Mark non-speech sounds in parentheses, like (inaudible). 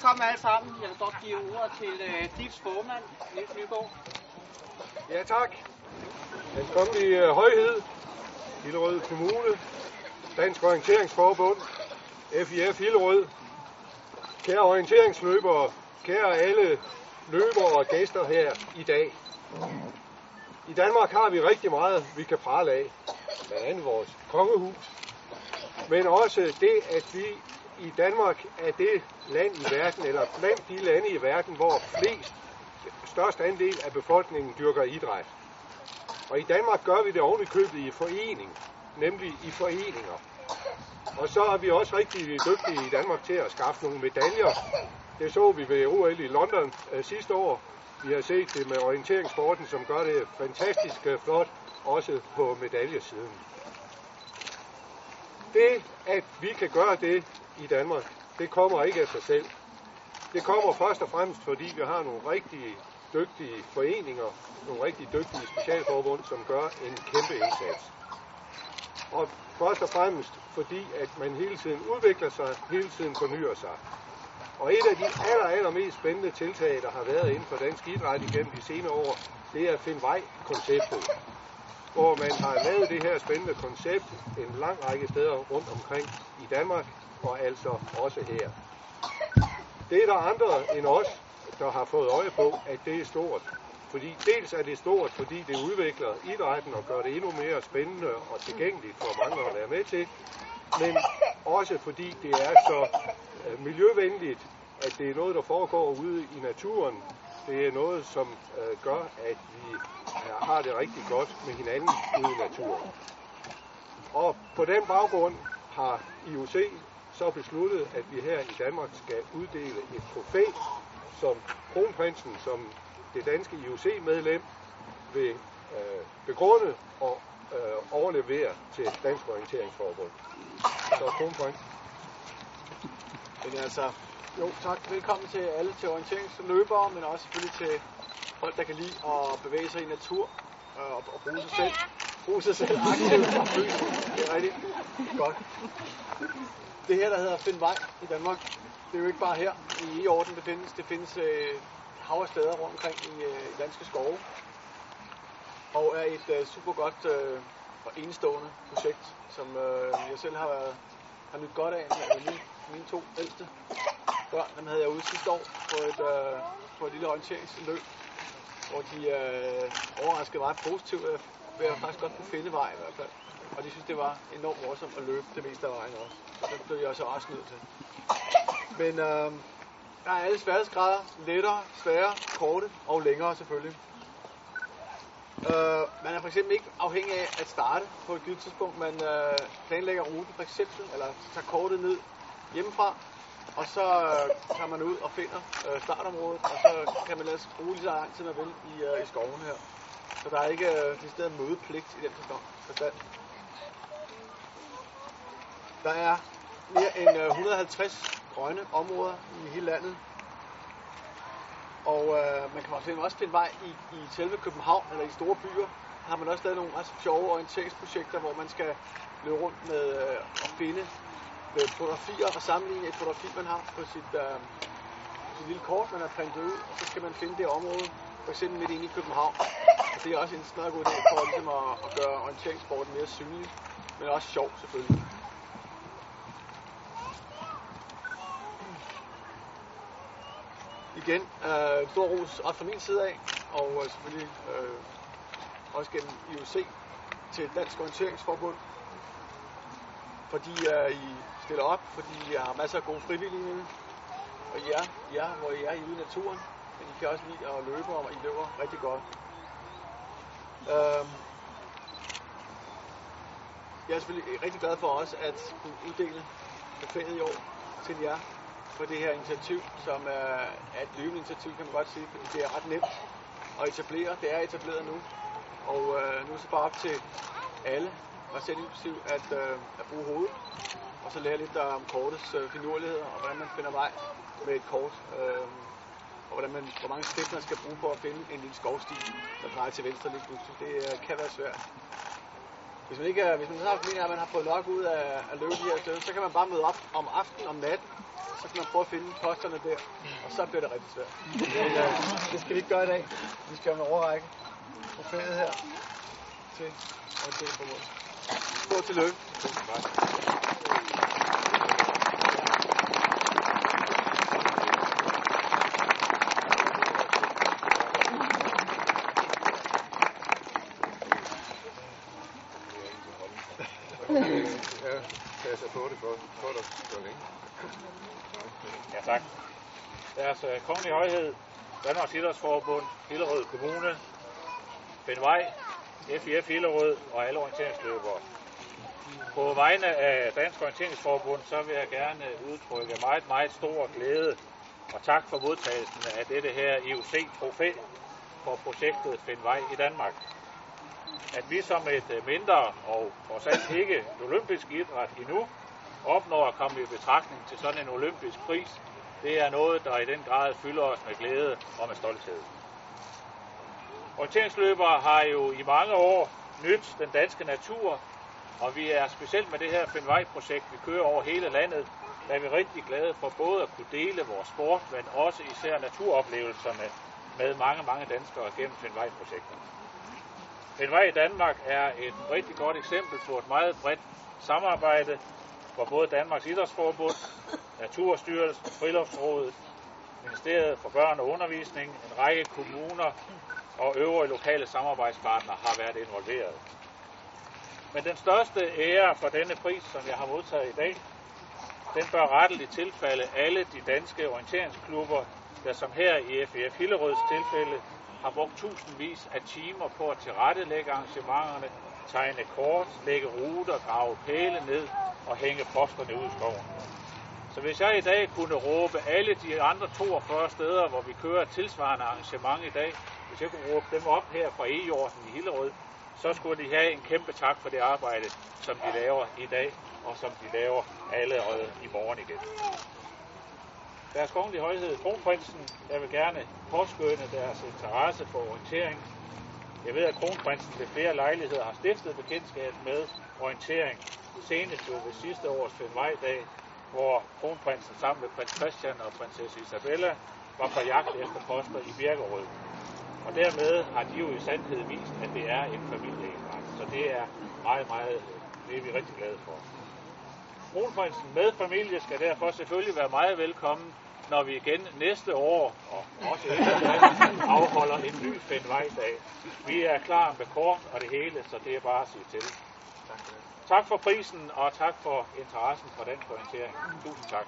Velkommen alle sammen. Jeg vil godt give ordet til øh, uh, DIFs formand, Niels Nygaard. Ja, tak. Den kongelige uh, højhed, Hillerød Kommune, Dansk Orienteringsforbund, FIF Hillerød, kære orienteringsløbere, kære alle løbere og gæster her i dag. I Danmark har vi rigtig meget, vi kan prale af. Blandt andet vores kongehus. Men også det, at vi i Danmark er det land i verden, eller blandt de lande i verden, hvor flest, størst andel af befolkningen dyrker idræt. Og i Danmark gør vi det ovenikøbet i i forening, nemlig i foreninger. Og så er vi også rigtig dygtige i Danmark til at skaffe nogle medaljer. Det så vi ved OL i London øh, sidste år. Vi har set det med orienteringssporten, som gør det fantastisk øh, flot, også på medaljesiden. Det, at vi kan gøre det i Danmark, det kommer ikke af sig selv. Det kommer først og fremmest, fordi vi har nogle rigtig dygtige foreninger, nogle rigtig dygtige specialforbund, som gør en kæmpe indsats. Og først og fremmest fordi, at man hele tiden udvikler sig, hele tiden fornyer sig. Og et af de aller, aller mest spændende tiltag, der har været inden for dansk idræt igennem de senere år, det er Find Vej-konceptet, hvor man har lavet det her spændende koncept en lang række steder rundt omkring i Danmark, og altså også her. Det er der andre end os, der har fået øje på, at det er stort. Fordi dels er det stort, fordi det udvikler idrætten og gør det endnu mere spændende og tilgængeligt for mange at være med til, men også fordi det er så øh, miljøvenligt, at det er noget, der foregår ude i naturen. Det er noget, som øh, gør, at vi øh, har det rigtig godt med hinanden ude i naturen. Og på den baggrund har IOC så besluttet, at vi her i Danmark skal uddele et trofæ, som kronprinsen, som det danske IOC-medlem, vil øh, begrunde og øh, overlevere til Dansk Orienteringsforbund. Så kronprins. Men altså, jo tak. Velkommen til alle til orienteringsløbere, men også selvfølgelig til folk, der kan lide at bevæge sig i natur øh, og, og bruge sig selv. Bruge sig selv aktivt og (laughs) fysisk. Det er rigtig godt. Det her, der hedder Find Vej i Danmark, det er jo ikke bare her i E-orden, det findes. Det findes øh, hav af steder rundt omkring i, øh, i danske skove. Og er et øh, super godt øh, og enestående projekt, som øh, jeg selv har, været, har nyt godt af med mine, mine to ældste børn. Dem havde jeg ude sidste år på et, øh, på et lille orienteringsløb, hvor de øh, overraskede meget positivt øh, ved at faktisk godt kunne finde vej i hvert fald. Og de synes, det var enormt morsomt at løbe det meste af vejen også. Så det blev jeg også også nødt til. Men øh, der er alle sværhedsgrader. Lettere, svære, korte og længere selvfølgelig. Øh, man er for eksempel ikke afhængig af at starte på et givet tidspunkt. Man øh, planlægger ruten for eksempel, eller tager kortet ned hjemmefra, og så kan tager man ud og finder øh, startområdet, og så kan man ellers bruge lige så lang tid man vil i, øh, i skoven her. Så der er ikke øh, det sted mødepligt i den forstand. Der er mere end øh, 150 grønne områder i hele landet. Og øh, man kan også finde vej i, i selve København eller i store byer. Der har man også lavet nogle ret sjove orienteringsprojekter, hvor man skal løbe rundt med øh, at finde med fotografier og sammenligne et fotografi, man har på sit, øh, sit lille kort, man har printet ud, og så skal man finde det område, for eksempel midt inde i København. Og det er også en smadret god idé for ligesom at, at gøre orienteringssporten mere synlig, men også sjov selvfølgelig. igen, øh, stor ros også fra min side af, og øh, selvfølgelig øh, også gennem IOC til Dansk Orienteringsforbund, fordi øh, I stiller op, fordi vi har masser af gode frivillige og I er, I er, hvor I er ude i naturen, men I kan også lide at løbe, og I løber rigtig godt. Øhm, jeg er selvfølgelig rigtig glad for også at kunne uddele buffetet i år til jer, for det her initiativ, som er, er et løbende initiativ, kan man godt sige, fordi det er ret nemt at etablere. Det er etableret nu, og øh, nu er det bare op til alle, og selv inklusiv, at, øh, at bruge hovedet, og så lære lidt øh, om kortets øh, finurligheder, og hvordan man finder vej med et kort, øh, og hvordan man, hvor mange skridt man skal bruge på at finde en lille skovsti, der drejer til venstre lige pludselig. Det øh, kan være svært. hvis man ikke hvis man så mener, at man har fået nok ud af at løbe de her steder, så kan man bare møde op om aftenen, om natten, så kan man prøve at finde posterne der, og så bliver det rigtig svært. Men, øh, det skal vi ikke gøre i dag. Vi skal have en overrække på fældet her til at det på måde. Stort tillykke. Ja, passer på det for, for dig så længe. Ja, tak. Deres øh, kongelige højhed, Danmarks Idrætsforbund, Hillerød Kommune, Benvej, FIF Hillerød og alle orienteringsløbere. På vegne af Dansk Orienteringsforbund, så vil jeg gerne udtrykke meget, meget stor glæde og tak for modtagelsen af dette her IOC-trofæ for projektet Find Vej i Danmark. At vi som et mindre og trods alt ikke olympisk idræt endnu opnår at komme i betragtning til sådan en olympisk pris, det er noget, der i den grad fylder os med glæde og med stolthed. Orienteringsløbere har jo i mange år nyt den danske natur, og vi er specielt med det her Findvej-projekt, vi kører over hele landet, der er vi rigtig glade for både at kunne dele vores sport, men også især naturoplevelserne med mange, mange danskere gennem Findvej-projektet. Findvej i Danmark er et rigtig godt eksempel på et meget bredt samarbejde, hvor både Danmarks Idrætsforbund, Naturstyrelsen, Friluftsrådet, Ministeriet for Børn og Undervisning, en række kommuner og øvrige lokale samarbejdspartnere har været involveret. Men den største ære for denne pris, som jeg har modtaget i dag, den bør retteligt tilfalde alle de danske orienteringsklubber, der som her i FF Hillerøds tilfælde har brugt tusindvis af timer på at tilrettelægge arrangementerne, tegne kort, lægge ruter, grave pæle ned og hænge posterne ud i skoven. Så hvis jeg i dag kunne råbe alle de andre 42 steder, hvor vi kører et tilsvarende arrangement i dag, hvis jeg kunne råbe dem op her fra E-jorden i Hillerød, så skulle de have en kæmpe tak for det arbejde, som de laver i dag, og som de laver allerede i morgen igen. Deres kongelige højhed, kronprinsen, jeg vil gerne påskynde deres interesse for orientering. Jeg ved, at kronprinsen ved flere lejligheder har stiftet bekendtskab med orientering. Senest jo ved sidste års 5. hvor kronprinsen sammen med prins Christian og prinsesse Isabella var på jagt efter poster i Birkerød. Og dermed har de jo i sandhed vist, at det er en familieindret. Så det er meget, meget, det er vi rigtig glade for. Kronprinsen med familie skal derfor selvfølgelig være meget velkommen, når vi igen næste år, og også efter afholder en ny Fendvejdag. Vi er klar med kort og det hele, så det er bare at sige til. Tak for prisen, og tak for interessen for den orientering. Tusind tak.